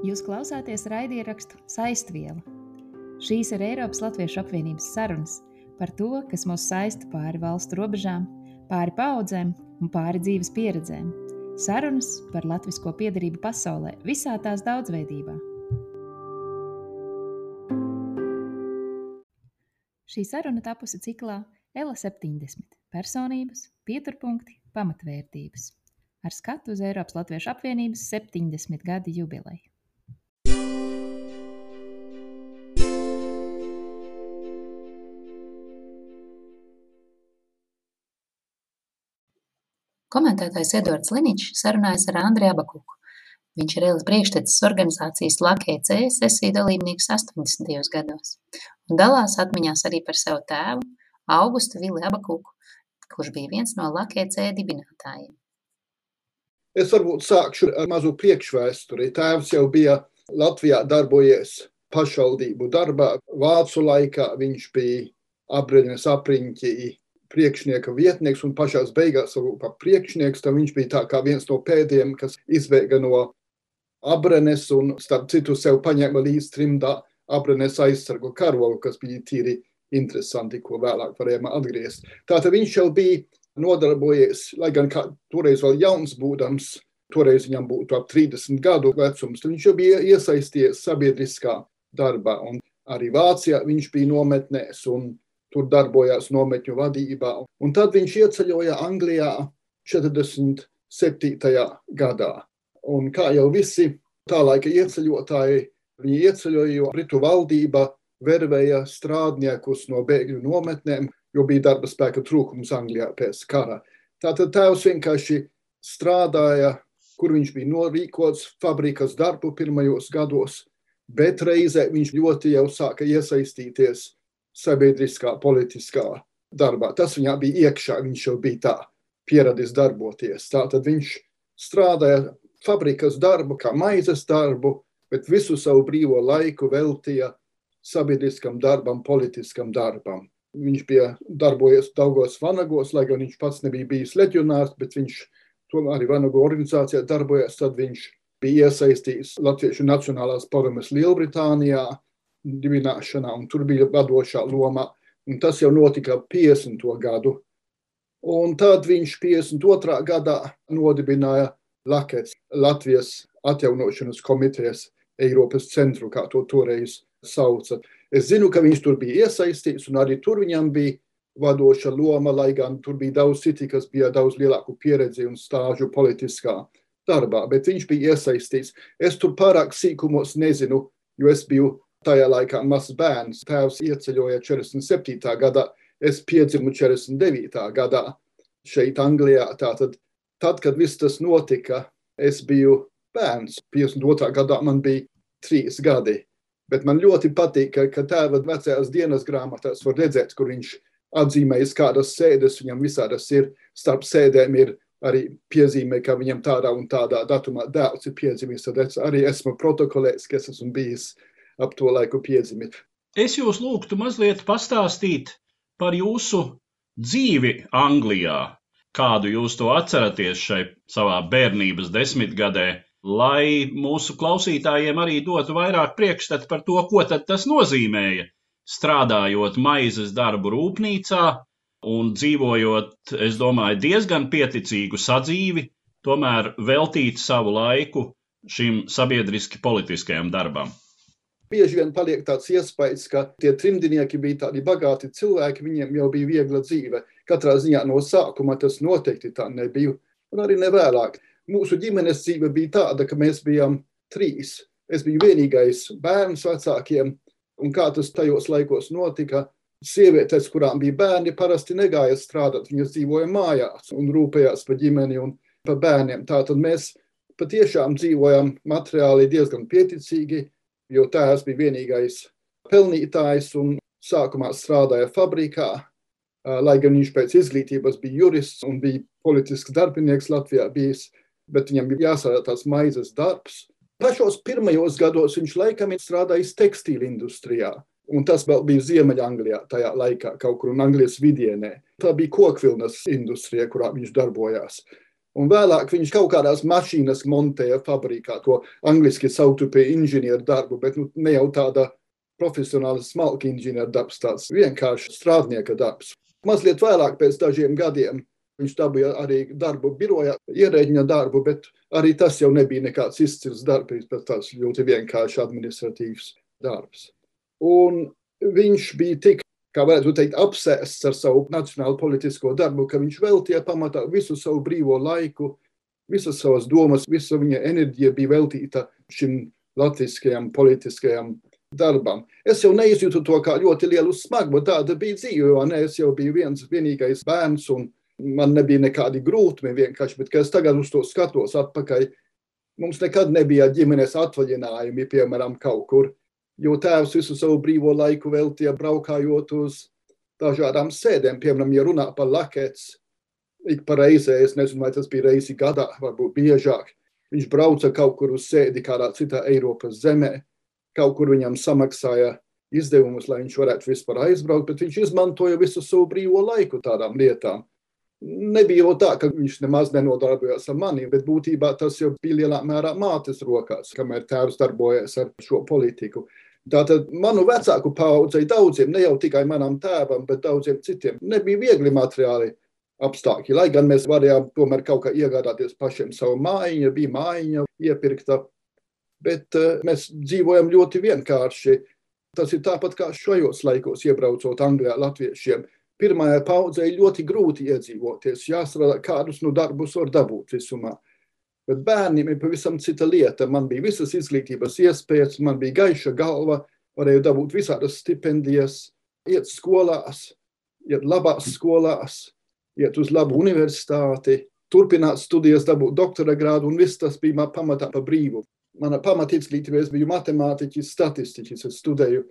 Jūs klausāties raidierakstu Saistviela. Šīs ir Eiropas Latviešu apvienības sarunas par to, kas mūs saista pāri valstu robežām, pāri paudzēm un pāri dzīves pieredzēm. Sarunas par latvisko piedarību pasaulē visā tās daudzveidībā. Šī saruna tapusi ciklā Ela 70 - personības, pieturpunkti, pamatvērtības ar skatu uz Eiropas Latviešu apvienības 70 gadu jubileju. Komentētājs Edvards Liničs sarunājas ar Andri Abakuku. Viņš ir Elas priekštecis organizācijas Lakē C sesiju dalībnieks 80. gados un dalās atmiņās arī par savu tēvu, Augustu Vili Abakuku, kurš bija viens no Lakē C dibinātājiem. Es varbūt sākšu ar mazu priekšvēsturi. Tēvs jau bija Latvijā darbojies pašvaldību darbā. Vācu laikā viņš bija apriņas apriņķi priekšnieka vietnieks un pašās beigās varbūt pat priekšnieks. Tad viņš bija tā kā viens no pēdējiem, kas izbēga no abrenes un starp citu sev paņēma līdz trimdā abrenes aizsargu karolu, kas bija tīri interesanti, ko vēlāk varējām atgriezt. Tātad viņš jau bija nodarbojies, lai gan kā, toreiz vēl jauns būdams, toreiz viņam būtu ap 30 gadu vecums, viņš jau bija iesaistījies sabiedriskā darbā. Un arī Vācijā viņš bija nometnēs un tur darbojās nometņu vadībā. Un tad viņš ieceļoja Anglijā 47. gadā. Un kā jau visi tā laika ieceļotāji, viņi ieceļoja, jo Britu valdība vervēja strādniekus no bēgļu nometnēm, jo bija darba spēka trūkums Anglijā pēc kara. Tātad tēvs vienkārši strādāja, kur viņš bija norīkots fabrikas darbu pirmajos gados, bet reizē viņš ļoti jau sāka iesaistīties sabiedriskā, politiskā darbā. Tas viņā bija iekšā, viņš jau bija tā pieradis darboties. Tātad viņš strādāja fabrikas darbu, kā maizes darbu, bet visu savu brīvo laiku veltīja sabiedriskam darbam, politiskam darbam. Viņš bija darbojies Daugos Vanagos, lai gan viņš pats nebija bijis leģionārs, bet viņš tomēr arī Vanago organizācijā darbojas. Tad viņš bija iesaistīts Latviešu Nacionālās padomes Lielbritānijā dibināšanā, un tur bija vadošā loma. Un tas jau notika 50. gadu. Un tad viņš 52. gadā nodibināja Lakets, Latvijas atjaunošanas komitejas Eiropas centru, kā to toreiz sauca. Es zinu, ka viņš tur bija iesaistīts, un arī tur viņam bija vadoša loma, lai gan tur bija daudz citi, kas bija daudz lielāku pieredzi un stāžu politiskā darbā, bet viņš bija iesaistīts. Es tur pārāk sīkumos nezinu, jo es biju tajā laikā mazs bērns. Tēvs ieceļoja 47. gadā, es piedzimu 49. gadā šeit Anglijā. Tātad, tad, kad viss tas notika, es biju bērns. 52. gadā man bija trīs gadi. Bet man ļoti patīk, ka, ka tēva vecajās dienas grāmatās var redzēt, kur viņš atzīmējis, kādas sēdes viņam visādas ir. Starp sēdēm ir arī piezīmē, ka viņam tādā un tādā datumā dēls ir piedzimis. Tad es arī esmu protokolējis, ka es esmu bijis ap to laiku piedzimis. Es jūs lūgtu mazliet pastāstīt par jūsu dzīvi Anglijā. Kādu jūs to atceraties šai savā bērnības desmitgadē? lai mūsu klausītājiem arī dotu vairāk priekšstatu par to, ko tas nozīmēja. Strādājot maizes darbu rūpnīcā un dzīvojot, es domāju, diezgan pieticīgu sadzīvi, tomēr veltīt savu laiku šim sabiedriski politiskajam darbam. Bieži vien paliek tāds iespējas, ka tie trimdnieki bija tādi bagāti cilvēki, viņiem jau bija viegla dzīve. Katrā ziņā no sākuma tas noteikti tā nebija, un arī nevēlāk mūsu ģimenes dzīve bija tāda, ka mēs bijām trīs. Es biju vienīgais bērns vecākiem, un kā tas tajos laikos notika, sievietes, kurām bija bērni, parasti negāja strādāt. Viņas dzīvoja mājās un rūpējās par ģimeni un par bērniem. Tātad mēs patiešām dzīvojam materiāli diezgan pieticīgi, jo tēvs bija vienīgais pelnītājs un sākumā strādāja fabrikā. Lai gan viņš pēc izglītības bija jurists un bija politisks darbinieks Latvijā, bijis bet viņam bija jāsādā tās maizes darbs. Pašos pirmajos gados viņš laikam ir strādājis tekstīla industrijā. Un tas vēl bija Ziemeļanglijā tajā laikā, kaut kur Anglijas vidienē. Tā bija kokvilnas industrija, kurā viņš darbojās. Un vēlāk viņš kaut kādās mašīnas montēja fabrikā, ko angliski saucam par inženieru darbu, bet nu, ne jau tāda profesionāla smalka inženieru darbs, tāds vienkārši strādnieka darbs. Mazliet vēlāk, pēc dažiem gadiem, viņš dabūja arī darbu birojā, ierēģiņa darbu, bet arī tas jau nebija nekāds izcils darbs, bet tāds ļoti vienkārši administratīvs darbs. Un viņš bija tik kā varētu teikt, apsēsts ar savu nacionālo politisko darbu, ka viņš veltīja pamatā visu savu brīvo laiku, visas savas domas, visa viņa enerģija bija veltīta šim latviskajam politiskajam darbam. Es jau neizjūtu to kā ļoti lielu smagu, bet tāda bija dzīve, jo ne, es jau biju viens vienīgais bērns un man nebija nekādi grūtumi vienkārši, bet kad es tagad uz to skatos atpakaļ, mums nekad nebija ģimenes atvaļinājumi, piemēram, kaut kur jo tēvs visu savu brīvo laiku veltīja braukājot uz dažādām sēdēm. Piemēram, ja runā par lakets, ik pa reizē, es nezinu, vai tas bija reizi gadā, varbūt biežāk, viņš brauca kaut kur uz sēdi kādā citā Eiropas zemē, kaut kur viņam samaksāja izdevumus, lai viņš varētu vispār aizbraukt, bet viņš izmantoja visu savu brīvo laiku tādām lietām. Nebija jau tā, ka viņš nemaz nenodarbojās ar mani, bet būtībā tas jau bija lielā mērā mātes rokās, kamēr tēvs darbojas ar šo politiku. Tātad manu vecāku paudzei daudziem, ne jau tikai manam tēvam, bet daudziem citiem, nebija viegli materiāli apstākļi. Lai gan mēs varējām tomēr kaut kā iegādāties pašiem savu mājiņu, bija mājiņa iepirkta, bet uh, mēs dzīvojam ļoti vienkārši. Tas ir tāpat kā šajos laikos, iebraucot Anglijā latviešiem. Pirmajai paudzei ļoti grūti iedzīvoties, jāstrādā, kādus nu darbus var dabūt visumā. Bet bērniem ir pavisam cita lieta. Man bija visas izglītības iespējas, man bija gaiša galva, varēju dabūt visādas stipendijas, iet skolās, iet labās skolās, iet uz labu universitāti, turpināt studijas, dabūt doktora grādu, un viss tas bija pamatā pa brīvu. Mana pamatizglītība, es biju matemātiķis, statistiķis, es studēju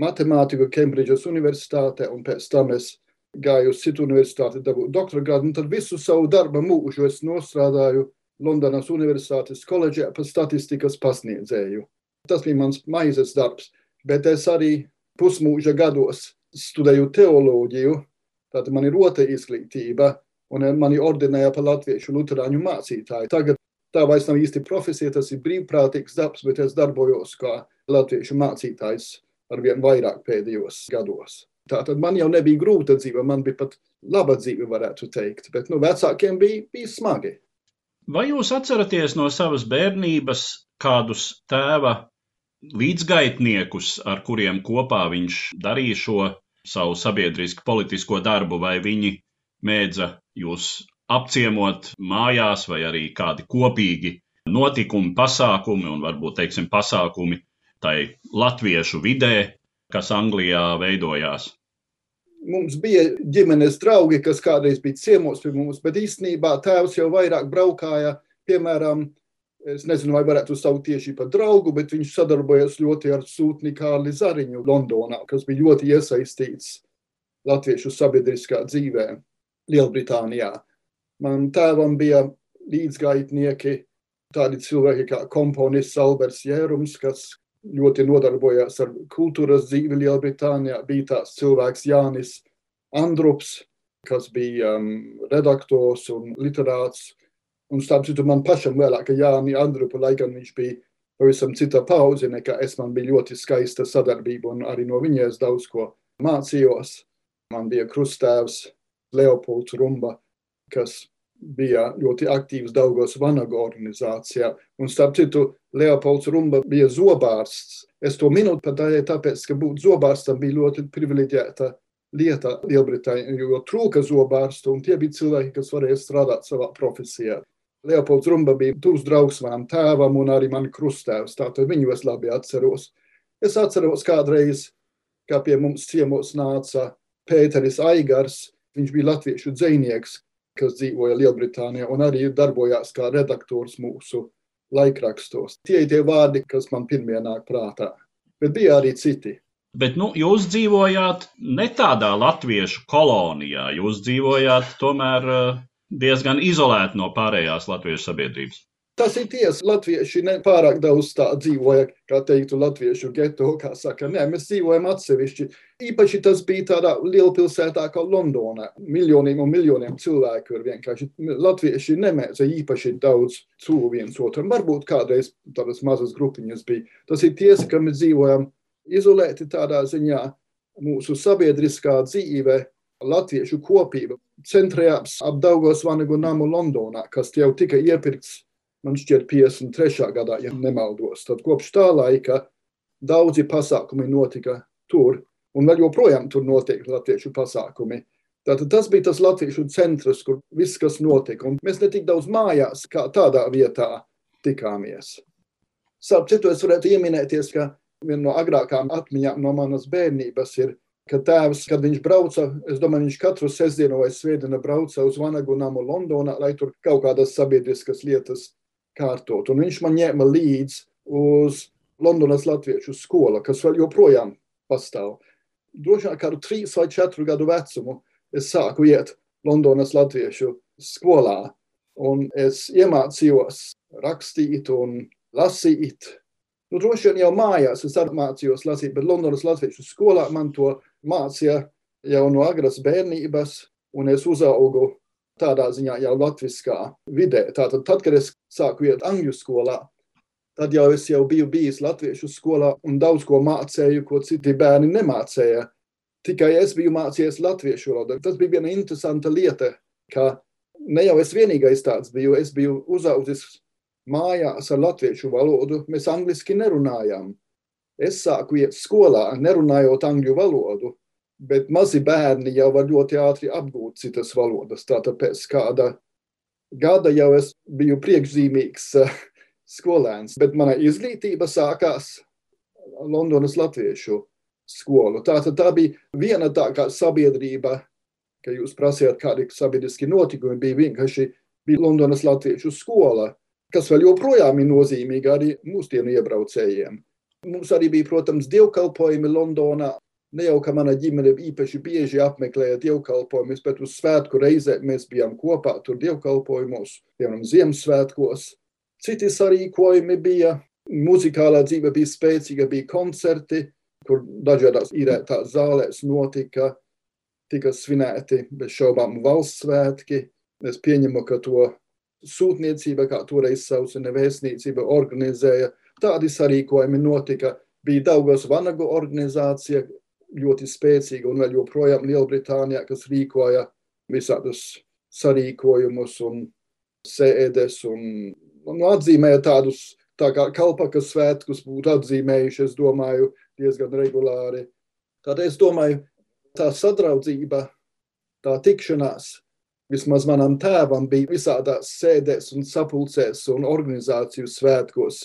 matemātiku Kembridžas universitātē, un pēc tam es gāju uz citu universitāti, dabūt doktora grādu, un tad visu savu darba mūžu es nostrādāju Londonas Universitātes koledžā par statistikas pasniedzēju. Tas bija mans maizes darbs, bet es arī pusmūža gados studēju teoloģiju, tātad man ir otra izglītība, un mani ordinēja par latviešu luterāņu mācītāju. Tagad tā vairs nav īsti profesija, tas ir brīvprātīgs darbs, bet es darbojos kā latviešu mācītājs ar vien vairāk pēdējos gados. Tātad man jau nebija grūta dzīve, man bija pat laba dzīve, varētu teikt, bet nu, vecākiem bija, bija smagi. Vai jūs atceraties no savas bērnības kādus tēva līdzgaitniekus, ar kuriem kopā viņš darīja šo savu sabiedrisku politisko darbu, vai viņi mēdza jūs apciemot mājās, vai arī kādi kopīgi notikumi, pasākumi un varbūt teiksim, pasākumi tai latviešu vidē, kas Anglijā veidojās? Mums bija ģimenes draugi, kas kādreiz bija ciemos pie mums, bet īstenībā tēvs jau vairāk braukāja, piemēram, es nezinu, vai varētu saukt tieši par draugu, bet viņš sadarbojas ļoti ar sūtni Kārli Zariņu Londonā, kas bija ļoti iesaistīts latviešu sabiedriskā dzīvē Lielbritānijā. Man tēvam bija līdzgaitnieki, tādi cilvēki kā komponists Alberts Jērums, kas ļoti nodarbojās ar kultūras dzīvi Lielbritānijā. Bija tāds cilvēks Jānis Andrups, kas bija um, redaktors un literāts. Un starp citu man pašam vēlāk, ka Jāni Andrupu, lai gan viņš bija pavisam cita pauze nekā es, man bija ļoti skaista sadarbība un arī no viņa es daudz ko mācījos. Man bija krustēvs Leopolds Rumba, kas bija ļoti aktīvs Daugos Vanaga organizācijā. Un starp citu, Leopolds Rumba bija zobārsts. Es to minu pat tāpēc, ka būt zobārstam bija ļoti privileģēta lieta Lielbritānijā, jo trūka zobārstu, un tie bija cilvēki, kas varēja strādāt savā profesijā. Leopolds Rumba bija tuvs draugs manam tēvam un arī man krustēvs, tātad viņu es labi atceros. Es atceros kādreiz, kā pie mums ciemos nāca Pēteris Aigars, viņš bija latviešu dzēnieks, kas dzīvoja Lielbritānijā un arī darbojās kā redaktors mūsu laikrakstos. Tie ir tie vārdi, kas man pirmie nāk prātā, bet bija arī citi. Bet nu, jūs dzīvojāt ne tādā latviešu kolonijā, jūs dzīvojāt tomēr eh, diezgan izolēti no pārējās latviešu sabiedrības. Tas ir tiesa. Latvieši nepārāk daudz tā dzīvoja, kā teiktu, latviešu geto, kā saka. Nē, mēs dzīvojam atsevišķi. Īpaši tas bija tādā lielpilsētā kā Londonā. Miljoniem un miljoniem cilvēku ir vienkārši. Latvieši nemēdza īpaši daudz tuvu viens otram. Varbūt kādreiz tādas mazas grupiņas bija. Tas ir tiesa, ka mēs dzīvojam izolēti tādā ziņā. Mūsu sabiedriskā dzīve latviešu kopība centrējās ap Daugos Vanagu namu Londonā, kas jau tika iepirkts man šķiet, 53. gadā, ja nemaldos. Tad kopš tā laika daudzi pasākumi notika tur, un vēl joprojām tur notiek latviešu pasākumi. Tātad tas bija tas latviešu centrs, kur viss, kas notika. Un mēs ne tik daudz mājās, kā tādā vietā tikāmies. Starp citu, es varētu ieminēties, ka viena no agrākām atmiņām no manas bērnības ir, ka tēvs, kad viņš brauca, es domāju, viņš katru sestdienu vai svētdienu brauca uz Vanagu namu Londonā, lai tur kaut kādas sabiedriskas lietas kārtot. Un viņš man ņēma līdzi uz Londonas Latviešu skolu, kas vēl joprojām pastāv. Droši vien kādu trīs vai četru gadu vecumu es sāku iet Londonas Latviešu skolā, un es iemācījos rakstīt un lasīt. Nu, droši vien jau mājās es mācījos lasīt, bet Londonas Latviešu skolā man to mācīja jau no agras bērnības, un es uzaugu tādā ziņā jau latviskā vidē. Tātad, tad, kad es sāku iet angļu skolā, tad jau es jau biju bijis latviešu skolā un daudz ko mācēju, ko citi bērni nemācēja. Tikai es biju mācījies latviešu valodu. Tas bija viena interesanta lieta, ka ne jau es vienīgais tāds biju, es biju uzaudzis mājās ar latviešu valodu, mēs angliski nerunājām. Es sāku iet skolā, nerunājot angļu valodu, bet mazi bērni jau var ļoti ātri apgūt citas valodas. Tātad pēc kāda gada jau es biju priekšzīmīgs uh, skolēns, bet mana izglītība sākās Londonas Latviešu skolu. Tātad tā bija viena tā kā sabiedrība, ka jūs prasījāt, kādi sabiedriski notikumi bija vienkārši bija Londonas Latviešu skola, kas vēl joprojām ir nozīmīga arī mūsdienu iebraucējiem. Mums arī bija, protams, dievkalpojumi Londonā, Ne jau kā mana ģimene īpaši bieži apmeklēja dievkalpojumus, bet uz svētku reizēm mēs bijām kopā tur dievkalpojumos, piemēram, Ziemassvētkos. Citi sarīkojumi bija, muzikālā dzīve bija spēcīga, bija koncerti, kur dažādās īrētās zālēs notika, tika svinēti bez šaubām valsts svētki. Es pieņemu, ka to sūtniecība, kā toreiz sauca nevēstniecība, organizēja. Tādi sarīkojumi notika. Bija Daugavas Vanagu organizācija, ļoti spēcīga un vēl joprojām Lielbritānijā, kas rīkoja visādus sarīkojumus un sēdes un nu, atzīmēja tādus tā kā kalpakas svētkus būtu atzīmējuši, es domāju, diezgan regulāri. Tad es domāju, tā sadraudzība, tā tikšanās, vismaz manam tēvam bija visādās sēdēs un sapulcēs un organizāciju svētkos.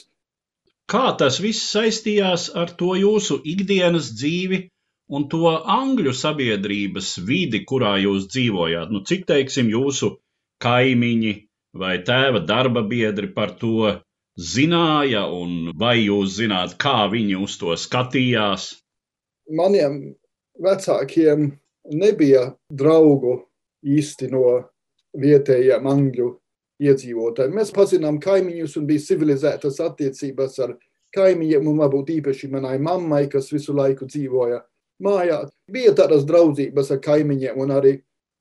Kā tas viss saistījās ar to jūsu ikdienas dzīvi un to angļu sabiedrības vidi, kurā jūs dzīvojāt. Nu, cik, teiksim, jūsu kaimiņi vai tēva darba biedri par to zināja, un vai jūs zināt, kā viņi uz to skatījās? Maniem vecākiem nebija draugu īsti no vietējiem angļu iedzīvotājiem. Mēs pazinām kaimiņus un bija civilizētas attiecības ar kaimiņiem, un varbūt īpaši manai mammai, kas visu laiku dzīvoja mājā. Bija tādas draudzības ar kaimiņiem un arī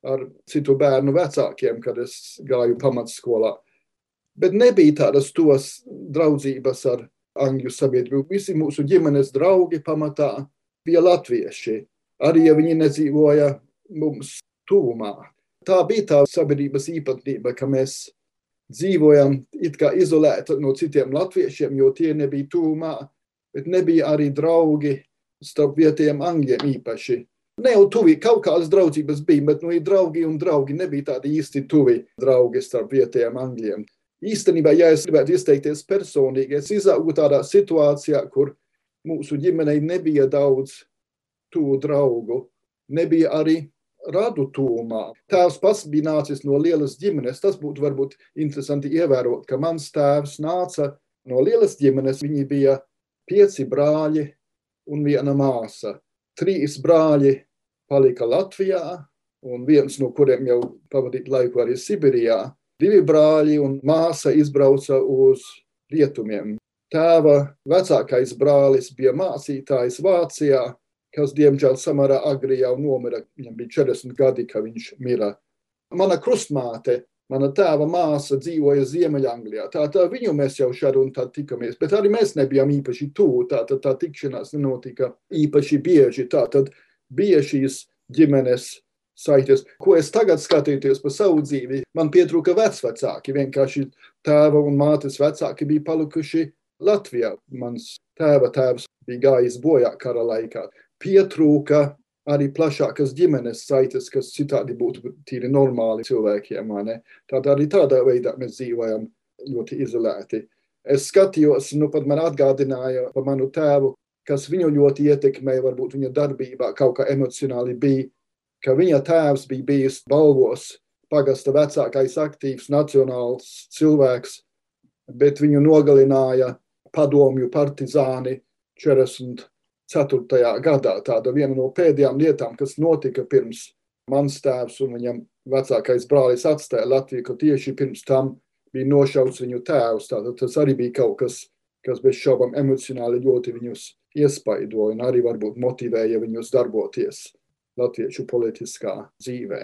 ar citu bērnu vecākiem, kad es gāju pamatskolā. Bet nebija tādas tos draudzības ar angļu sabiedrību. Visi mūsu ģimenes draugi pamatā bija latvieši, arī ja viņi nedzīvoja mums tuvumā. Tā bija tā sabiedrības īpatnība, ka mēs dzīvojam it kā izolēti no citiem latviešiem, jo tie nebija tuvumā, bet nebija arī draugi starp vietējiem angļiem īpaši. Ne jau tuvi, kaut kādas draudzības bija, bet nu, draugi un draugi nebija tādi īsti tuvi draugi starp vietējiem angļiem. Īstenībā, ja es gribētu izteikties personīgi, es izaugu tādā situācijā, kur mūsu ģimenei nebija daudz tuvu draugu, nebija arī radu tūmā. Tēvs pats bija nācis no lielas ģimenes. Tas būtu varbūt interesanti ievērot, ka mans tēvs nāca no lielas ģimenes. Viņi bija pieci brāļi, un viena māsa. Trīs brāļi palika Latvijā, un viens no kuriem jau pavadīja laiku arī Sibirijā. divi brāļi un māsa izbrauca uz rietumiem. Tēva vecākais brālis bija mācītājs Vācijā, kas diemžēl samērā agri jau nomira. Viņam bija 40 gadi, kad viņš mira. Mana krustmāte, mana tēva māsa dzīvoja Ziemeļanglijā. Tātad viņu mēs jau šādi un tā tikamies, bet arī mēs nebijām īpaši tuvu. Tātad tā tikšanās nenotika īpaši bieži. Tātad bija šīs ģimenes saites. Ko es tagad skatīties par savu dzīvi, man pietrūka vecvecāki. Vienkārši tēva un mātes vecāki bija palikuši Latvijā. Mans tēva tēvs bija gājis bojā kara laikā. Pietrūka arī plašākas ģimenes saites, kas citādi būtu tīri normāli cilvēkiem. Tādā arī tādā veidā mēs dzīvojam ļoti izolēti. Es skatījos, nu pat man atgādināja par manu tēvu, kas viņu ļoti ietekmēja, varbūt viņa darbībā kaut kā emocionāli bija ka viņa tēvs bija bijis balvos pagasta vecākais aktīvs nacionāls cilvēks, bet viņu nogalināja padomju partizāni 44. Gadā. Tāda viena no pēdējām lietām, kas notika pirms mans tēvs un viņam vecākais brālis atstāja Latviju, ka tieši pirms tam bija nošauts viņu tēvs. Tātad tas arī bija kaut kas, kas bez šaubām emocionāli ļoti viņus iespaidoja un arī varbūt motivēja viņus darboties latviešu politiskā dzīvē.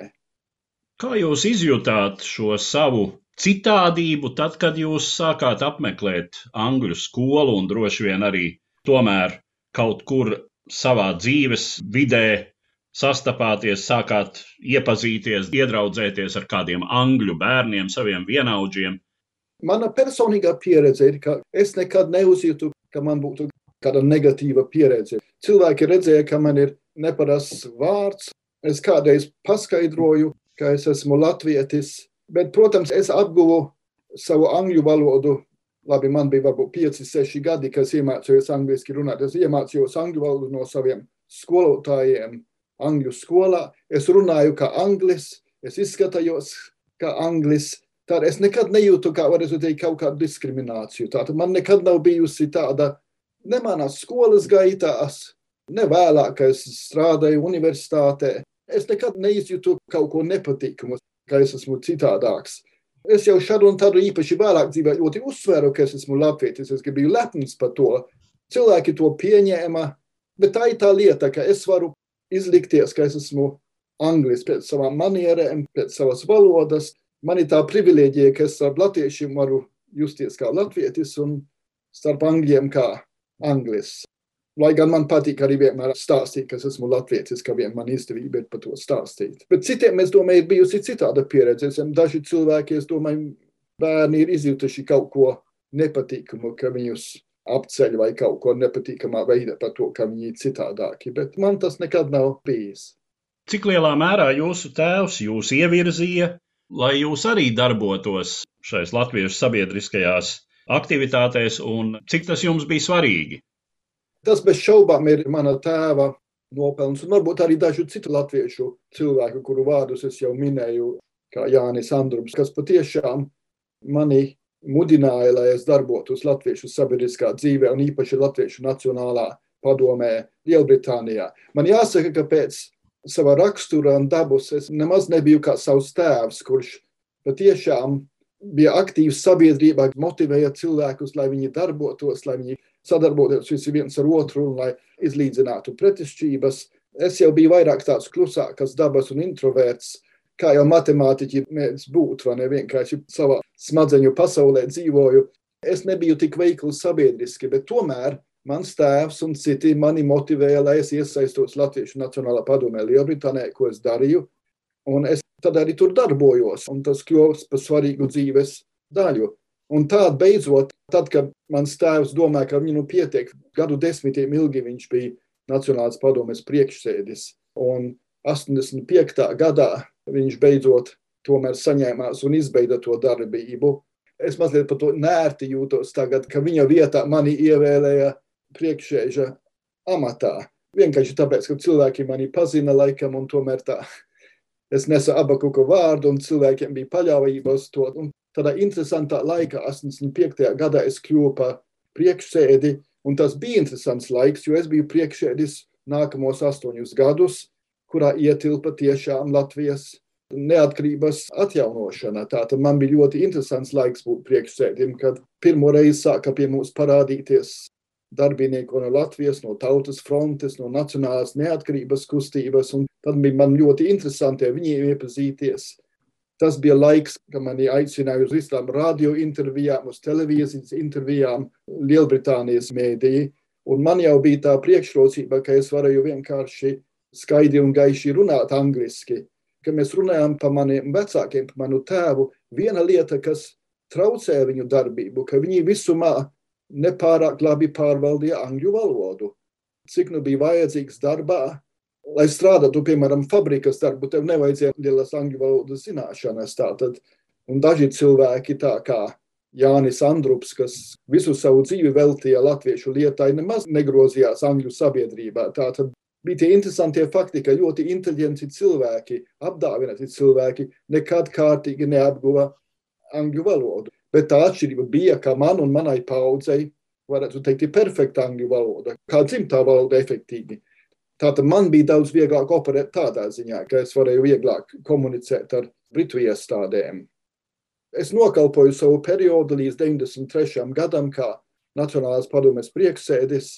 Kā jūs izjutāt šo savu citādību, tad, kad jūs sākāt apmeklēt angļu skolu un droši vien arī tomēr kaut kur savā dzīves vidē sastapāties, sākāt iepazīties, iedraudzēties ar kādiem angļu bērniem, saviem vienaudžiem? Mana personīgā pieredze ir, ka es nekad neuzjūtu, ka man būtu kāda negatīva pieredze. Cilvēki redzēja, ka man ir neparasts vārds. Es kādreiz paskaidroju, ka es esmu latvietis, bet, protams, es apguvu savu angļu valodu. Labi, man bija varbūt 5, 6 gadi, kad es iemācījos angliski runāt. Es iemācījos angļu valodu no saviem skolotājiem angļu skolā. Es runāju kā anglis, es izskatījos kā anglis. Tad es nekad nejūtu, kā varētu teikt, kaut kādu diskrimināciju. Tātad man nekad nav bijusi tāda, ne manās skolas gaitās, ne vēlāk, kad es strādāju universitātē. Es nekad neizjūtu kaut ko nepatīkamu, ka es esmu citādāks. Es jau šādu un tādu īpaši vēlāk dzīvē ļoti uzsveru, ka es esmu latvietis. Es biju lepns par to. Cilvēki to pieņēma, bet tā ir tā lieta, ka es varu izlikties, ka es esmu anglis pēc savām manierēm, pēc savas valodas. Man ir tā privilēģija, ka es starp latviešiem varu justies kā latvietis un starp angļiem kā anglis. Lai gan man patīk arī vienmēr stāstīt, ka esmu latviecis, ka vien man izdevība ir par to stāstīt. Bet citiem, es domāju, ir bijusi citāda pieredze. Daži cilvēki, es domāju, bērni ir izjutuši kaut ko nepatīkamu, ka viņus apceļ vai kaut ko nepatīkamā veidā par to, ka viņi ir citādāki. Bet man tas nekad nav bijis. Cik lielā mērā jūsu tēvs jūs ievirzīja, lai jūs arī darbotos šais latviešu sabiedriskajās aktivitātēs, un cik tas jums bija svarīgi? Tas bez šaubām ir mana tēva nopelns, un varbūt arī dažu citu latviešu cilvēku, kuru vārdus es jau minēju, kā Jānis Andrums, kas patiešām mani mudināja, lai es darbotos latviešu sabiedriskā dzīvē, un īpaši latviešu nacionālā padomē Lielbritānijā. Man jāsaka, ka pēc sava rakstura un dabas es nemaz nebiju kā savs tēvs, kurš patiešām bija aktīvs sabiedrībā, motivēja cilvēkus, lai viņi darbotos, lai viņi sadarboties visi viens ar otru un lai izlīdzinātu pretešķības. Es jau biju vairāk tāds klusāks dabas un introverts, kā jau matemātiķi mēdz būt, vai ne vienkārši savā smadzeņu pasaulē dzīvoju. Es nebiju tik veikls sabiedriski, bet tomēr mans tēvs un citi mani motivēja, lai es iesaistos Latviešu Nacionālā padomē Lielbritānijā, ko es darīju. Un es tad arī tur darbojos, un tas kļūst par svarīgu dzīves daļu. Un tā beidzot, tad, kad mans tēvs domāja, ka viņam nu pietiek, gadu desmitiem ilgi viņš bija Nacionālās padomes priekšsēdis. Un 85. gadā viņš beidzot tomēr saņēmās un izbeidza to darbību. Es mazliet par to nērti jūtos tagad, ka viņa vietā mani ievēlēja priekšsēža amatā. Vienkārši tāpēc, ka cilvēki mani pazina laikam un tomēr tā. Es nesu abakuku vārdu un cilvēkiem bija paļāvība uz to. Un tādā interesantā laikā, 85. gadā, es kļuvu par priekšsēdi. Un tas bija interesants laiks, jo es biju priekšsēdis nākamos astoņus gadus, kurā ietilpa tiešām Latvijas neatkarības atjaunošana. Tātad man bija ļoti interesants laiks būt priekšsēdim, kad pirmo reizi sāka pie mums parādīties darbinieki no Latvijas, no Tautas frontes, no Nacionālās neatkarības kustības. Tad bija man ļoti interesanti ar viņiem iepazīties. Tas bija laiks, kad mani aicināja uz visām radio intervijām, uz televīzijas intervijām, Lielbritānijas mēdīji. Un man jau bija tā priekšrocība, ka es varēju vienkārši skaidri un gaiši runāt angliski. Kad mēs runājām par maniem vecākiem, par manu tēvu, viena lieta, kas traucēja viņu darbību, ka viņi visumā nepārāk labi pārvaldīja angļu valodu. Cik nu bija vajadzīgs darbā, lai strādātu, piemēram, fabrikas darbu, tev nevajadzēja lielas angļu valodas zināšanas. Tātad. Un daži cilvēki, tā kā Jānis Andrups, kas visu savu dzīvi veltīja latviešu lietai, nemaz negrozījās angļu sabiedrībā. Tātad bija tie interesantie fakti, ka ļoti inteliģenti cilvēki, apdāvināti cilvēki nekad kārtīgi neapguva angļu valodu. Bet tā atšķirība bija, ka man un manai paudzei, varētu teikt, ir perfekta angļu valoda, kā dzimtā valoda efektīvi. Tātad man bija daudz vieglāk operēt tādā ziņā, ka es varēju vieglāk komunicēt ar britu iestādēm. Es nokalpoju savu periodu līdz 93. gadam kā Nacionālās padomes priekšsēdis,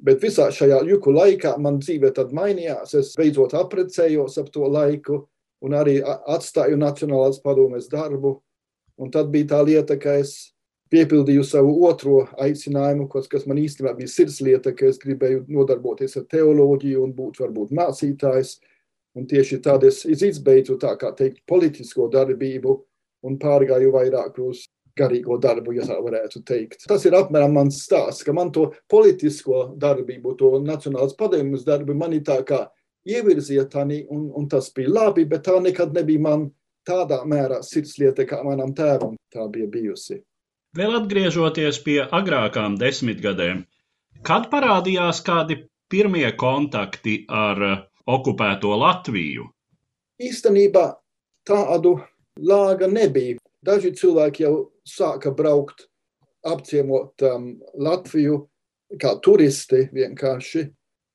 bet visā šajā juku laikā man dzīve tad mainījās. Es beidzot aprecējos ap to laiku un arī atstāju Nacionālās padomes darbu Un tad bija tā lieta, ka es piepildīju savu otro aicinājumu, kas, kas man īstenībā bija sirdslieta, ka es gribēju nodarboties ar teoloģiju un būt varbūt mācītājs. Un tieši tad es izbeidzu tā kā teikt politisko darbību un pārgāju vairāk uz garīgo darbu, ja tā varētu teikt. Tas ir apmēram mans stāsts, ka man to politisko darbību, to nacionālas padomjas darbu, mani tā kā ievirzīja tani, un, un tas bija labi, bet tā nekad nebija man tādā mērā sirdslieta, kā manam tēvam tā bija bijusi. Vēl atgriežoties pie agrākām desmitgadēm, kad parādījās kādi pirmie kontakti ar uh, okupēto Latviju? Īstenībā tādu lāga nebija. Daži cilvēki jau sāka braukt, apciemot um, Latviju kā turisti vienkārši.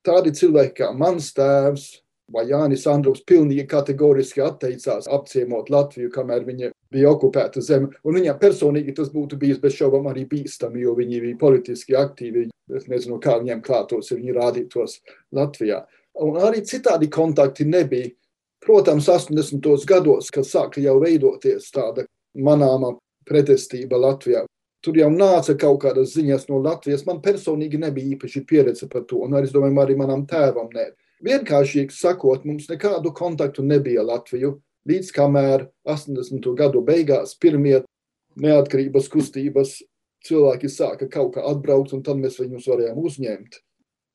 Tādi cilvēki kā mans tēvs, vai Jānis Andrūks pilnīgi kategoriski atteicās apciemot Latviju, kamēr viņa bija okupēta zeme. Un viņam personīgi tas būtu bijis bez šaubām arī bīstami, jo viņi bija politiski aktīvi. Es nezinu, kā viņiem klātos, ja viņi rādītos Latvijā. Un arī citādi kontakti nebija. Protams, 80. gados, kad sāka jau veidoties tāda manāma pretestība Latvijā, tur jau nāca kaut kādas ziņas no Latvijas. Man personīgi nebija īpaši pieredze par to, un arī, es domāju, arī manam tēvam ne. Vienkārši sakot, mums nekādu kontaktu nebija Latviju, līdz kamēr 80. gadu beigās pirmie neatkarības kustības cilvēki sāka kaut kā atbraukt, un tad mēs viņus varējām uzņemt.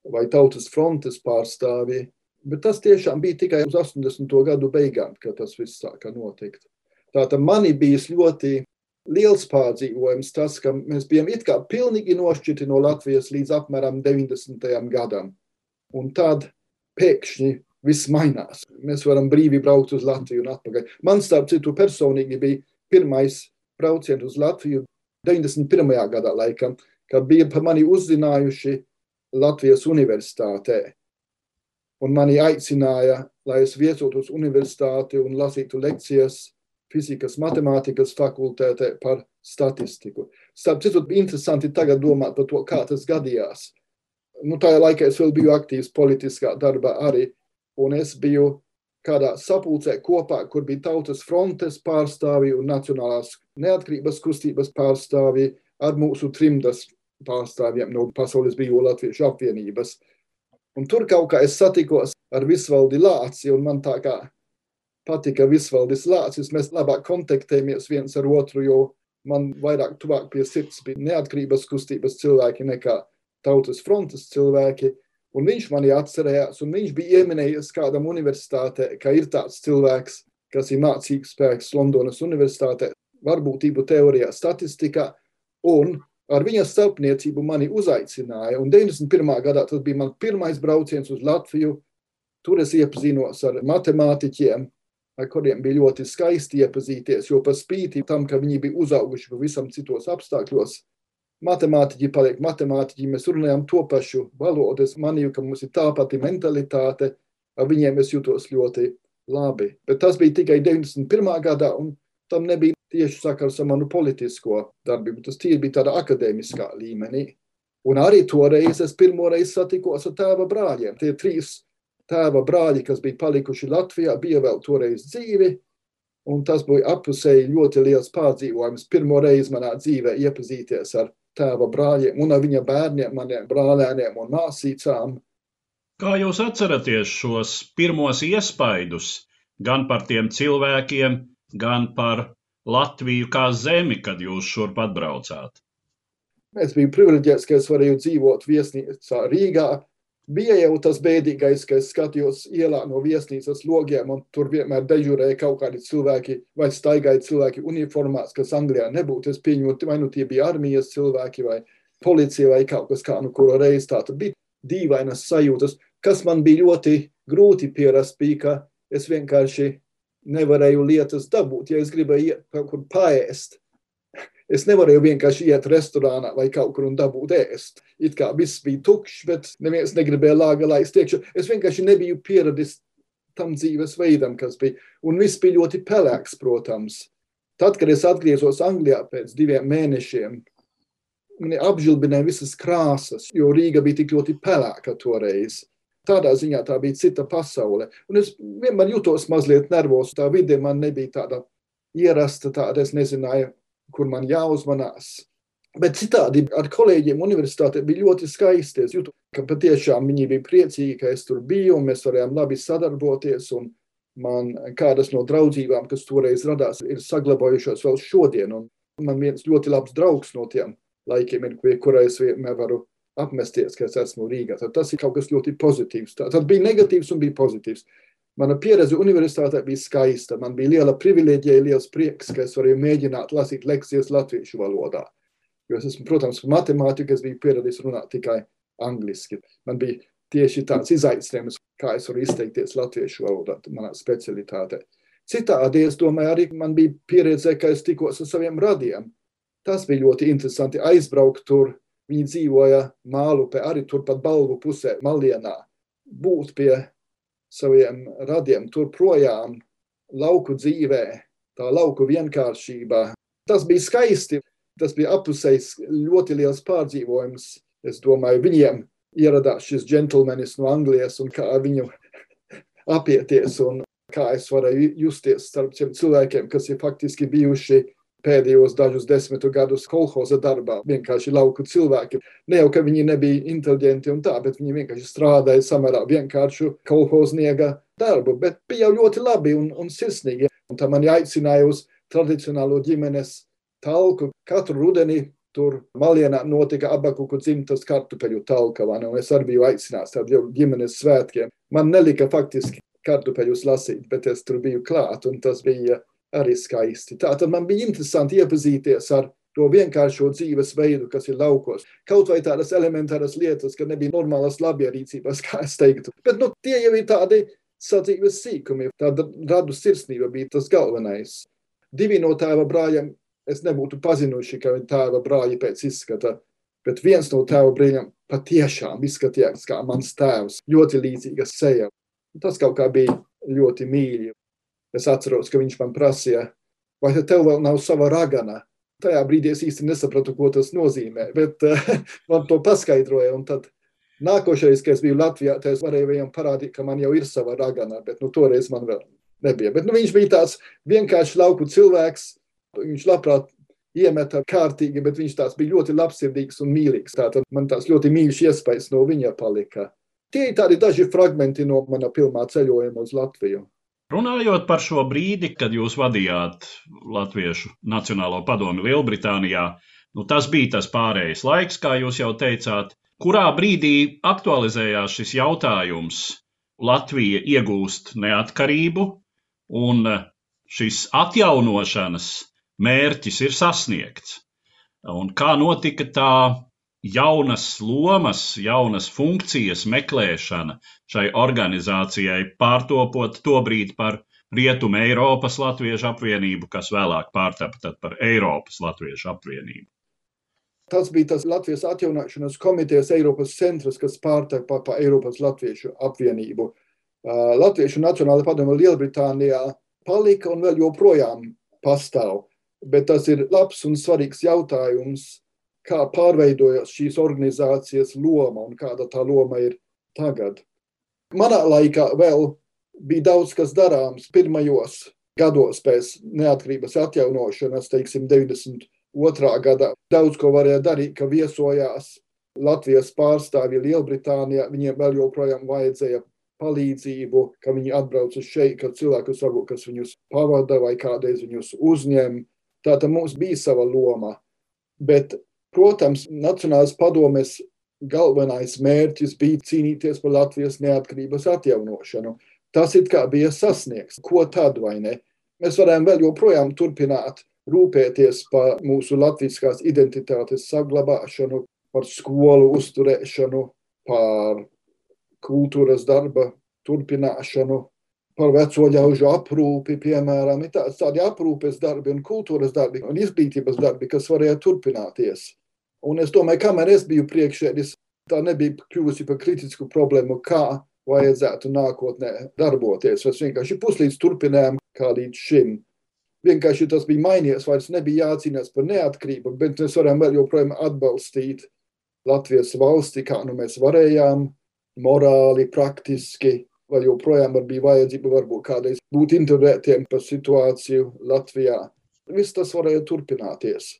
Vai tautas frontes pārstāvji. Bet tas tiešām bija tikai uz 80. gadu beigām, kad tas viss sāka notikt. Tātad manī bija ļoti liels pārdzīvojums tas, ka mēs bijām it kā pilnīgi nošķirti no Latvijas līdz apmēram 90. gadam. Un tad pēkšņi viss mainās. Mēs varam brīvi braukt uz Latviju un atpakaļ. Man, starp citu, personīgi bija pirmais brauciens uz Latviju 91. gadā, laikam, kad bija par mani uzzinājuši Latvijas universitātē. Un mani aicināja, lai es viesotos universitāti un lasītu lekcijas fizikas, matemātikas fakultētē par statistiku. Starp citu, interesanti tagad domāt par to, kā tas gadījās nu, tajā laikā es vēl biju aktīvs politiskā darbā arī, un es biju kādā sapulcē kopā, kur bija tautas frontes pārstāvji un nacionālās neatkarības kustības pārstāvji ar mūsu trimdas pārstāvjiem no Pasaules Brīvo Latviešu apvienības. Un tur kaut kā es satikos ar Visvaldi Lāci, un man tā kā patika Visvaldis Lācis. Mēs labāk kontaktējamies viens ar otru, jo man vairāk tuvāk pie sirds bija neatkarības kustības cilvēki nekā tautas frontes cilvēki, un viņš mani atcerējās, un viņš bija ieminējies kādam universitātē, ka ir tāds cilvēks, kas ir mācīgs spēks Londonas universitātē, varbūtību teorijā, statistikā, un ar viņa starpniecību mani uzaicināja, un 91. gadā tas bija man pirmais brauciens uz Latviju, tur es iepazinos ar matemātiķiem, ar kuriem bija ļoti skaisti iepazīties, jo par spīti tam, ka viņi bija uzauguši pavisam citos apstākļos, matemātiķi paliek matemātiķi, mēs runājam to pašu valodu. Es manīju, ka mums ir tā pati mentalitāte, ar viņiem es jūtos ļoti labi. Bet tas bija tikai 91. gadā, un tam nebija tieši sakars ar manu politisko darbību. Tas tīri bija tādā akadēmiskā līmenī. Un arī toreiz es pirmo reizi satikos ar tēva brāļiem. Tie trīs tēva brāļi, kas bija palikuši Latvijā, bija vēl toreiz dzīvi. Un tas bija apusēji ļoti liels pārdzīvojums. Pirmo reizi manā dzīvē iepazīties ar tēva brāļiem un viņa bērniem, maniem brālēniem un māsīcām. Kā jūs atceraties šos pirmos iespaidus gan par tiem cilvēkiem, gan par Latviju kā zemi, kad jūs šurp atbraucāt? Es biju privileģēts, ka es varēju dzīvot viesnīcā Rīgā, bija jau tas bēdīgais, ka es skatījos ielā no viesnīcas logiem, un tur vienmēr dežurēja kaut kādi cilvēki, vai staigāja cilvēki uniformās, kas Anglijā nebūtu. Es pieņemu, vai nu tie bija armijas cilvēki, vai policija, vai kaut kas kā, nu, kura reiz tā tad bija dīvainas sajūtas. Kas man bija ļoti grūti pierast, bija, ka es vienkārši nevarēju lietas dabūt. Ja es gribēju iet kaut kur paēst, Es nevarēju vienkārši iet restorānā vai kaut kur un dabūt ēst. It kā viss bija tukšs, bet neviens negribēja lāga laist iekšā. Es vienkārši nebiju pieradis tam dzīvesveidam, kas bija. Un viss bija ļoti pelēks, protams. Tad, kad es atgriezos Anglijā pēc diviem mēnešiem, mani apžilbināja visas krāsas, jo Rīga bija tik ļoti pelēka toreiz. Tādā ziņā tā bija cita pasaule. Un es vienmēr jutos mazliet nervos. Tā vide man nebija tāda ierasta, tāda es nezināju, kur man jāuzmanās. Bet citādi ar kolēģiem universitātē bija ļoti skaisti. Es jūtu, ka patiešām viņi bija priecīgi, ka es tur biju un mēs varējām labi sadarboties. Man kādas no draudzībām, kas toreiz radās, ir saglabājušās vēl šodien. Un man viens ļoti labs draugs no tiem laikiem ir, pie kura es vienmēr varu apmesties, ka es esmu Rīgā. Tad tas ir kaut kas ļoti pozitīvs. Tad bija negatīvs un bija pozitīvs. Mana pieredze universitātē bija skaista. Man bija liela privilēģija, liels prieks, ka es varēju mēģināt lasīt lekcijas latviešu valodā. Jo es esmu, protams, matemātiķis, es biju pieradis runāt tikai angliski. Man bija tieši tāds izaicinājums, kā es varu izteikties latviešu valodā, manā specialitātē. Citādi, es domāju, arī man bija pieredze, ka es tikos ar saviem radiem. Tas bija ļoti interesanti aizbraukt tur. Viņi dzīvoja Mālupē, arī turpat balvu pusē, Malienā. Būt pie saviem radiem tur projām, lauku dzīvē, tā lauku vienkāršībā. Tas bija skaisti. Tas bija apusējs ļoti liels pārdzīvojums. Es domāju, viņiem ieradās šis džentlmenis no Anglijas un kā viņu apieties un kā es varēju justies starp šiem cilvēkiem, kas ir faktiski bijuši pēdējos dažus desmitu gadus kolhoza darbā. Vienkārši lauku cilvēki. Ne jau, ka viņi nebija inteliģenti un tā, bet viņi vienkārši strādāja samērā vienkāršu kolhoznieka darbu, bet bija ļoti labi un, un sirsnīgi. Un tā man aicināja uz tradicionālo ģimenes talku. Katru rudeni tur malienā notika abakuku dzimtas kartupeļu talka, un es arī biju aicināts tādiem ģimenes svētkiem. Man nelika faktiski kartupeļus lasīt, bet es tur biju klāt, un tas bija arī skaisti. Tātad man bija interesanti iepazīties ar to vienkāršo dzīvesveidu, kas ir laukos. Kaut vai tādas elementāras lietas, ka nebija normālas labierīcības, kā es teiktu. Bet nu, tie jau ir tādi sadzīves sīkumi. Tāda radu sirsnība bija tas galvenais. Divi no tēva brāļiem es nebūtu pazinuši, ka viņi tēva brāļi pēc izskata. Bet viens no tēva brāļiem patiešām izskatījās kā mans tēvs, ļoti līdzīga seja. Tas kaut kā bija ļoti mīļi. Es atceros, ka viņš man prasīja, vai tev vēl nav sava ragana. Tajā brīdī es īsti nesapratu, ko tas nozīmē, bet uh, man to paskaidroja. Tad nākošais, kad es biju Latvijā, es varēju viņam parādīt, ka man jau ir sava ragana, bet nu, toreiz man vēl nebija. Bet nu, viņš bija tāds vienkārši lauku cilvēks. Viņš labprāt iemeta kārtīgi, bet viņš tāds bija ļoti labsirdīgs un mīlīgs. Tātad man tāds ļoti mīļš iespējas no viņa palika. Tie ir tādi daži fragmenti no mana pirmā ceļojuma uz Latviju. Runājot par šo brīdi, kad jūs vadījāt Latviešu Nacionālo padomi Lielbritānijā, nu, tas bija tas pārējais laiks, kā jūs jau teicāt, kurā brīdī aktualizējās šis jautājums. Latvija iegūst neatkarību, un šis atjaunošanas mērķis ir sasniegts. Un kā notika tā jaunas lomas, jaunas funkcijas meklēšana šai organizācijai, pārtopot to brīdi par Rietumu Eiropas Latviešu apvienību, kas vēlāk pārtapa par Eiropas Latviešu apvienību. Tas bija tas Latvijas atjaunošanas komitejas Eiropas centrs, kas pārtapa par Eiropas Latviešu apvienību. Latviešu Nacionāla padome Lielbritānijā palika un vēl joprojām pastāv. Bet tas ir labs un svarīgs jautājums, kā pārveidojas šīs organizācijas loma un kāda tā loma ir tagad. Manā laikā vēl bija daudz kas darāms pirmajos gados pēc neatkarības atjaunošanas, teiksim, 92. gadā. Daudz ko varēja darīt, ka viesojās Latvijas pārstāvji Lielbritānijā. Viņiem vēl joprojām vajadzēja palīdzību, ka viņi atbrauc uz šeit, ka cilvēkus varbūt, kas viņus pavada vai kādreiz viņus uzņem. Tātad mums bija sava loma. Bet, protams, Nacionālās padomes galvenais mērķis bija cīnīties par Latvijas neatkarības atjaunošanu. Tas it kā bija sasniegts. Ko tad vai ne? Mēs varam vēl joprojām turpināt rūpēties par mūsu latviskās identitātes saglabāšanu, par skolu uzturēšanu, par kultūras darba turpināšanu, par veco ļaužu aprūpi, piemēram, ir tādi aprūpes darbi un kultūras darbi un izglītības darbi, kas varēja turpināties. Un es domāju, kamēr es biju priekšēdis, tā nebija kļuvusi par kritisku problēmu, kā vajadzētu nākotnē darboties. Mēs vienkārši puslīdz turpinājām kā līdz šim. Vienkārši tas bija mainījies, vairs nebija jācīnās par neatkarību, bet mēs varam vēl joprojām atbalstīt Latvijas valsti, kā nu mēs varējām, morāli, praktiski, vai joprojām bija vajadzība varbūt kādreiz būt intervētiem par situāciju Latvijā. Viss tas varēja turpināties.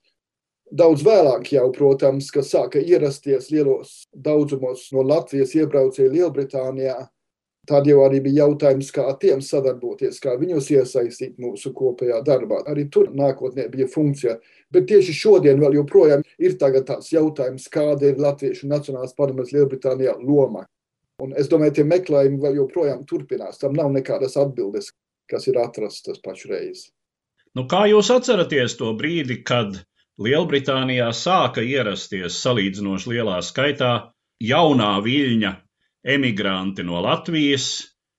Daudz vēlāk jau, protams, ka sāka ierasties lielos daudzumos no Latvijas iebraucēji Lielbritānijā. Tad jau arī bija jautājums, kā tiem sadarboties, kā viņus iesaistīt mūsu kopējā darbā. Arī tur nākotnē bija funkcija. Bet tieši šodien vēl joprojām ir tāds jautājums, kāda ir Latviešu Nacionālās padomes Lielbritānijā loma. Un es domāju, tie meklējumi vēl joprojām turpinās. Tam nav nekādas atbildes, kas ir atrastas pašreiz. Nu, kā jūs atceraties to brīdi, kad Lielbritānijā sāka ierasties salīdzinoši lielā skaitā jaunā viļņa emigranti no Latvijas,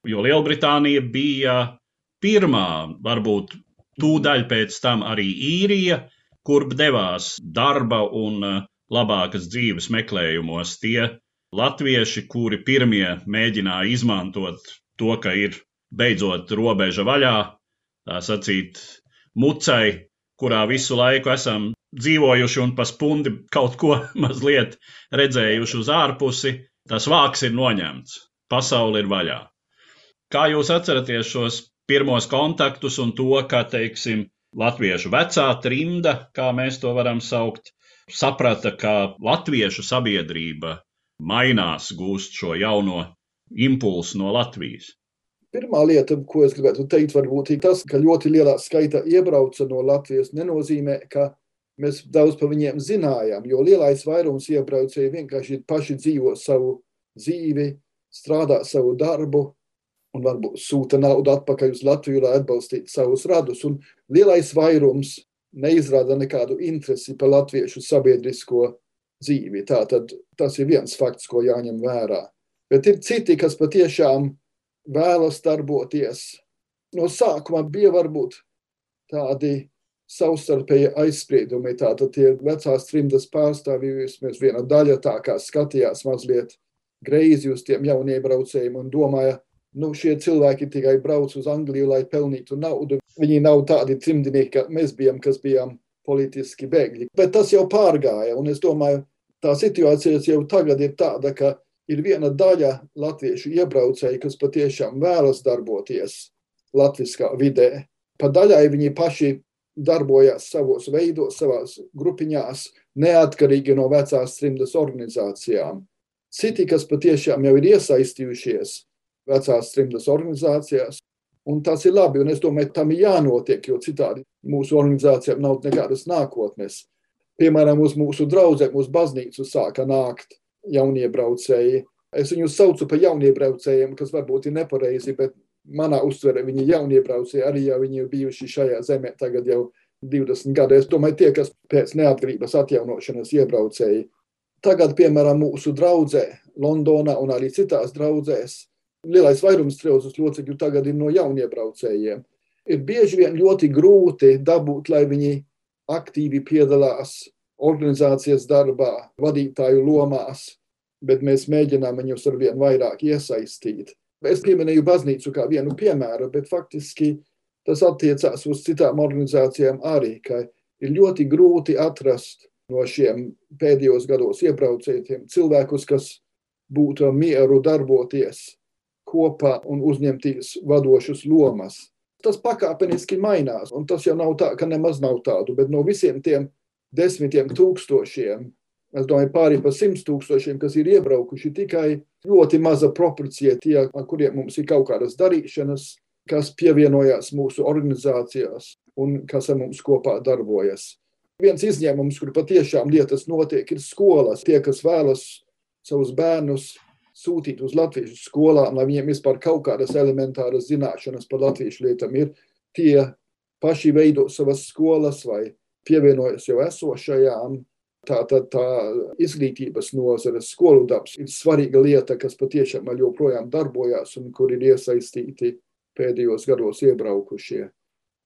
jo Lielbritānija bija pirmā, varbūt tūdaļ pēc tam arī īrija, kurp devās darba un labākas dzīves meklējumos tie latvieši, kuri pirmie mēģināja izmantot to, ka ir beidzot robeža vaļā, tā sacīt, mucai, kurā visu laiku esam dzīvojuši un pa spundi kaut ko mazliet redzējuši uz ārpusi, tas vāks ir noņemts, pasaule ir vaļā. Kā jūs atceraties šos pirmos kontaktus un to, ka, teiksim, latviešu vecā trimda, kā mēs to varam saukt, saprata, ka latviešu sabiedrība mainās, gūst šo jauno impulsu no Latvijas. Pirmā lieta, ko es gribētu teikt, varbūt ir tas, ka ļoti lielā skaitā iebrauca no Latvijas, nenozīmē, ka mēs daudz par viņiem zinājām. Jo lielais vairums iebraucēji vienkārši paši dzīvo savu dzīvi, strādā savu darbu un varbūt sūta naudu atpakaļ uz Latviju, lai atbalstītu savus radus. Un lielais vairums neizrāda nekādu interesi par latviešu sabiedrisko dzīvi. Tātad tas ir viens fakts, ko jāņem vērā. Bet ir citi, kas patiešām vēlas darboties. No sākuma bija varbūt tādi savstarpēji aizspriedumi. Tātad tie vecās trimdas pārstāvji, vismaz viena daļa tā kā skatījās mazliet greizi uz tiem jauniebraucējiem un domāja, nu šie cilvēki tikai brauc uz Angliju, lai pelnītu naudu. Viņi nav tādi trimdinieki, kā mēs bijām, kas bijām politiski bēgļi. Bet tas jau pārgāja, un es domāju, tā situācija jau tagad ir tāda, ka ir viena daļa latviešu iebraucēji, kas patiešām vēlas darboties latviskā vidē. Pa daļai viņi paši darbojās savos veidos, savās grupiņās, neatkarīgi no vecās trimdas organizācijām. Citi, kas patiešām jau ir iesaistījušies vecās trimdas organizācijās, Un tas ir labi, un es domāju, tam ir jānotiek, jo citādi mūsu organizācijām nav nekādas nākotnes. Piemēram, uz mūsu draugiem, uz baznīcu sāka nākt jauniebraucēji. Es viņus saucu par jauniebraucējiem, kas varbūt ir nepareizi, bet manā uztverē viņi ir jauniebraucēji, arī jau viņi ir bijuši šajā zemē tagad jau 20 gadu. Es domāju, tie, kas pēc neatkarības atjaunošanas iebraucēji. Tagad, piemēram, mūsu draudzē Londonā un arī citās draudzēs lielais vairums trījus locekļu tagad ir no jauniebraucējiem. Ir bieži vien ļoti grūti dabūt, lai viņi aktīvi piedalās organizācijas darbā, vadītāju lomās, bet mēs mēģinām viņus ar vien vairāk iesaistīt. Es pieminēju baznīcu kā vienu piemēru, bet faktiski tas attiecās uz citām organizācijām arī, ka ir ļoti grūti atrast no šiem pēdējos gados iebraucējiem cilvēkus, kas būtu mieru darboties kopā un uzņemties vadošas lomas. Tas pakāpeniski mainās, un tas jau nav tā, ka nemaz nav tādu, bet no visiem tiem desmitiem tūkstošiem, es domāju, pāri pa simts tūkstošiem, kas ir iebraukuši, tikai ļoti maza proporcija tie, ar kuriem mums ir kaut kādas darīšanas, kas pievienojās mūsu organizācijās un kas ar mums kopā darbojas. Viens izņēmums, kur patiešām lietas notiek, ir skolas. Tie, kas vēlas savus bērnus sūtīt uz latviešu skolām, lai viņiem vispār kaut kādas elementāras zināšanas par latviešu lietām ir, tie paši veido savas skolas vai pievienojas jau esošajām. Tā tad tā izglītības nozares skolu darbs ir svarīga lieta, kas patiešām joprojām darbojas un kur ir iesaistīti pēdējos gados iebraukušie.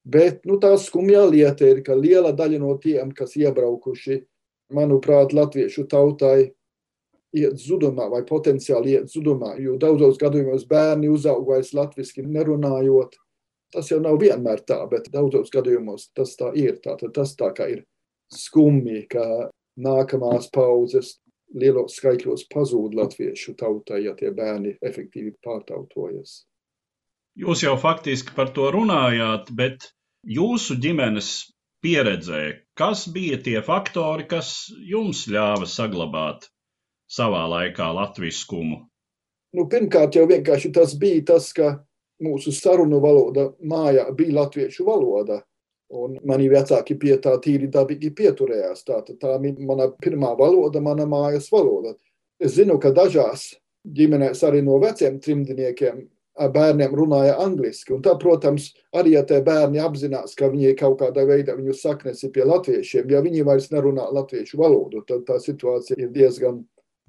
Bet nu, tā skumjā lieta ir, ka liela daļa no tiem, kas iebraukuši, manuprāt, latviešu tautai iet zudumā vai potenciāli iet zudumā, jo daudzos gadījumos bērni uzaug vairs latviski nerunājot. Tas jau nav vienmēr tā, bet daudzos gadījumos tas tā ir. Tātad tas tā kā ir skumji, ka nākamās paudzes lielos skaitļos pazūd latviešu tautai, ja tie bērni efektīvi pārtautojas. Jūs jau faktiski par to runājāt, bet jūsu ģimenes pieredzē, kas bija tie faktori, kas jums ļāva saglabāt savā laikā latviskumu? Nu, pirmkārt, jau vienkārši tas bija tas, ka mūsu sarunu valoda mājā bija latviešu valoda. Un mani vecāki pie tā tīri dabīgi pieturējās. Tā, tā bija mana pirmā valoda, mana mājas valoda. Es zinu, ka dažās ģimenēs arī no veciem trimdiniekiem ar bērniem runāja angliski. Un tā, protams, arī ja tie bērni apzinās, ka viņi kaut kādā veidā viņu saknes ir pie latviešiem, ja viņi vairs nerunā latviešu valodu, tad tā situācija ir diezgan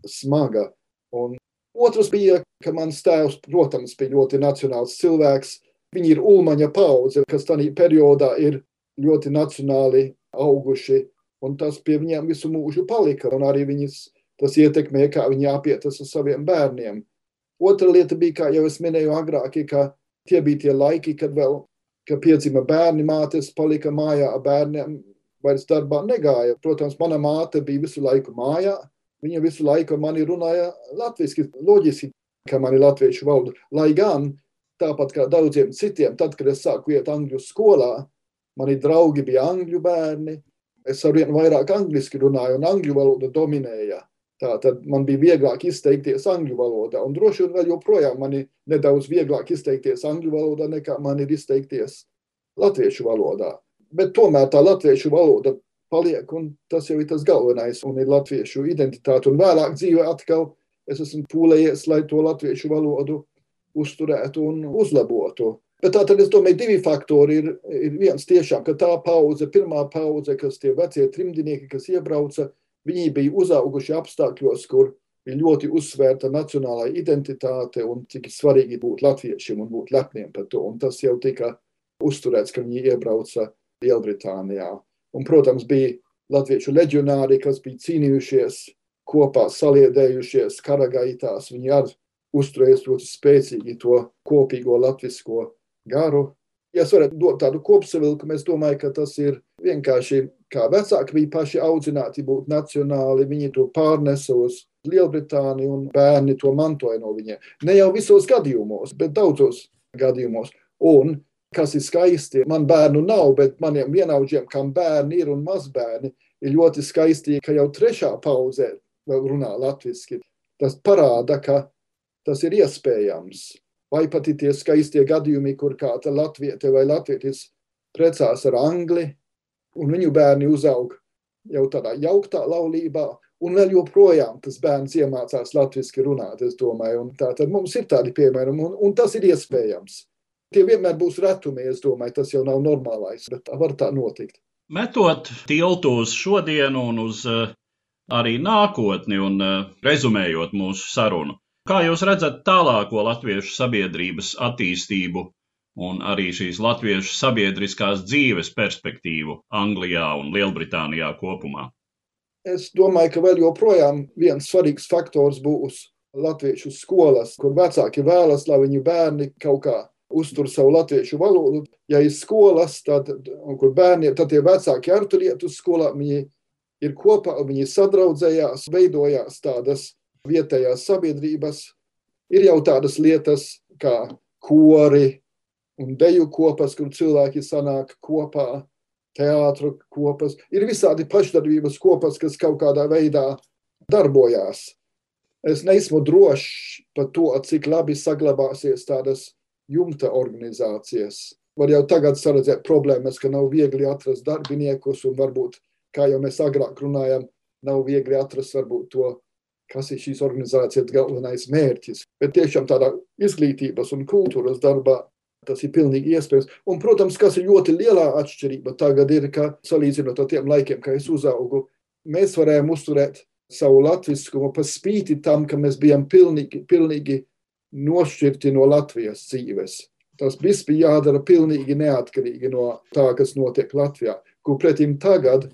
smaga. Un otrs bija, ka mans tēvs, protams, bija ļoti nacionāls cilvēks. Viņi ir ulmaņa paudze, kas tajā periodā ir ļoti nacionāli auguši, un tas pie viņiem visu mūžu palika. Un arī viņas, tas ietekmē, kā viņi apietas ar saviem bērniem. Otra lieta bija, kā jau es minēju agrāk, ka tie bija tie laiki, kad vēl ka piedzima bērni, mātes palika mājā ar bērniem, vairs darbā negāja. Protams, mana māte bija visu laiku mājā, Viņa visu laiku man runāja latviešu, loģiski, ka man ir latviešu valoda. Lai gan, tāpat kā daudziem citiem, tad, kad es sāku iet angļu skolā, mani draugi bija angļu bērni. Es ar vien vairāk angliski runāju, un angļu valoda dominēja. Tā tad man bija vieglāk izteikties angļu valodā, un droši vien vēl joprojām man ir nedaudz vieglāk izteikties angļu valodā, nekā man ir izteikties latviešu valodā. Bet tomēr tā latviešu valoda paliek, un tas jau ir tas galvenais, un ir latviešu identitāte. Un vēlāk dzīvē atkal es esmu pūlējies, lai to latviešu valodu uzturētu un uzlabotu. Bet tā tad es domāju, divi faktori ir, ir viens tiešām, ka tā paudze, pirmā paudze, kas tie vecie trimdinieki, kas iebrauca, viņi bija uzauguši apstākļos, kur ir ļoti uzsvērta nacionālā identitāte un cik svarīgi būt latviešiem un būt lepniem par to. Un tas jau tika uzturēts, ka viņi iebrauca Lielbritānijā. Un, protams, bija latviešu leģionāri, kas bija cīnījušies kopā, saliedējušies kara gaitās. Viņi arī uzturēs ļoti spēcīgi to kopīgo latvisko garu. Ja es varētu dot tādu kopsavilkumu, es domāju, ka tas ir vienkārši kā vecāki bija paši audzināti būt nacionāli, viņi to pārnesa uz Lielbritāniju un bērni to mantoja no viņiem. Ne jau visos gadījumos, bet daudzos gadījumos. Un kas ir skaisti. Man bērnu nav, bet maniem vienaudžiem, kam bērni ir un mazbērni, ir ļoti skaisti, ka jau trešā pauzē vēl runā latviešu. Tas parāda, ka tas ir iespējams. Vai pat ir tie skaistie gadījumi, kur kāda latvieta vai latvietis precās ar angli, un viņu bērni uzaug jau tādā jauktā laulībā, un vēl joprojām tas bērns iemācās latviešu runāt. Tā tad mums ir tādi piemēri, un, un tas ir iespējams. Tie vienmēr būs retumi, es domāju, tas jau nav normālais, bet var tā notikt. Metot tiltu uz šodienu un uz uh, arī nākotni un uh, rezumējot mūsu sarunu, kā jūs redzat tālāko latviešu sabiedrības attīstību un arī šīs latviešu sabiedriskās dzīves perspektīvu Anglijā un Lielbritānijā kopumā? Es domāju, ka vēl joprojām viens svarīgs faktors būs latviešu skolas, kur vecāki vēlas, lai viņu bērni kaut kā uztur savu latviešu valodu. Ja ir skolas, tad, kur bērniem, tad tie vecāki arī tur iet uz skolām, viņi ir kopā, viņi sadraudzējās, veidojās tādas vietējās sabiedrības. Ir jau tādas lietas kā kori un deju kopas, kur cilvēki sanāk kopā, teātru kopas. Ir visādi pašdarbības kopas, kas kaut kādā veidā darbojās. Es neesmu drošs par to, cik labi saglabāsies tādas jumta organizācijas. Var jau tagad saredzēt problēmas, ka nav viegli atrast darbiniekus, un varbūt, kā jau mēs agrāk runājām, nav viegli atrast varbūt to, kas ir šīs organizācijas galvenais mērķis. Bet tiešām tādā izglītības un kultūras darbā tas ir pilnīgi iespējams. Un, protams, kas ir ļoti lielā atšķirība tagad ir, ka salīdzinot ar tiem laikiem, kad es uzaugu, mēs varējām uzturēt savu latviskumu par spīti tam, ka mēs bijām pilnīgi, pilnīgi nošķirti no Latvijas dzīves. Tas viss bija jādara pilnīgi neatkarīgi no tā, kas notiek Latvijā. Kur pretim tagad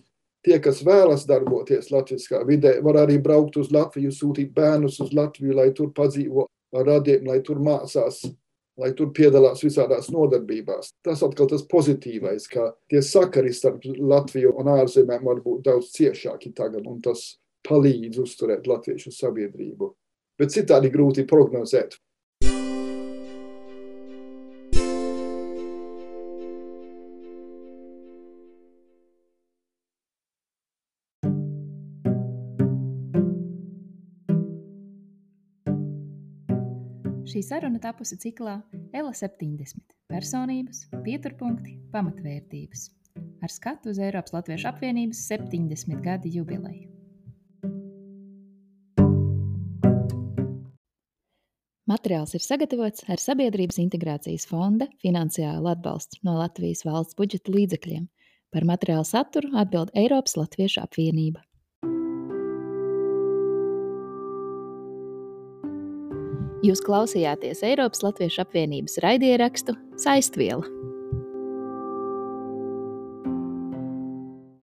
tie, kas vēlas darboties latviskā vidē, var arī braukt uz Latviju, sūtīt bērnus uz Latviju, lai tur padzīvo ar radiem, lai tur mācās, lai tur piedalās visādās nodarbībās. Tas atkal tas pozitīvais, ka tie sakari starp Latviju un ārzemēm var būt daudz ciešāki tagad, un tas palīdz uzturēt latviešu sabiedrību. Bet citādi grūti prognozēt. Šī saruna tapusi ciklā ELA 70 - personības, pieturpunkti, pamatvērtības ar skatu uz Eiropas Latviešu apvienības 70 gadu jubileju. Materiāls ir sagatavots ar Sabiedrības integrācijas fonda finansiālu atbalstu no Latvijas valsts budžeta līdzekļiem. Par materiālu saturu atbild Eiropas Latviešu apvienība. Jūs klausījāties Eiropas Latviešu apvienības raidierakstu Saistviela.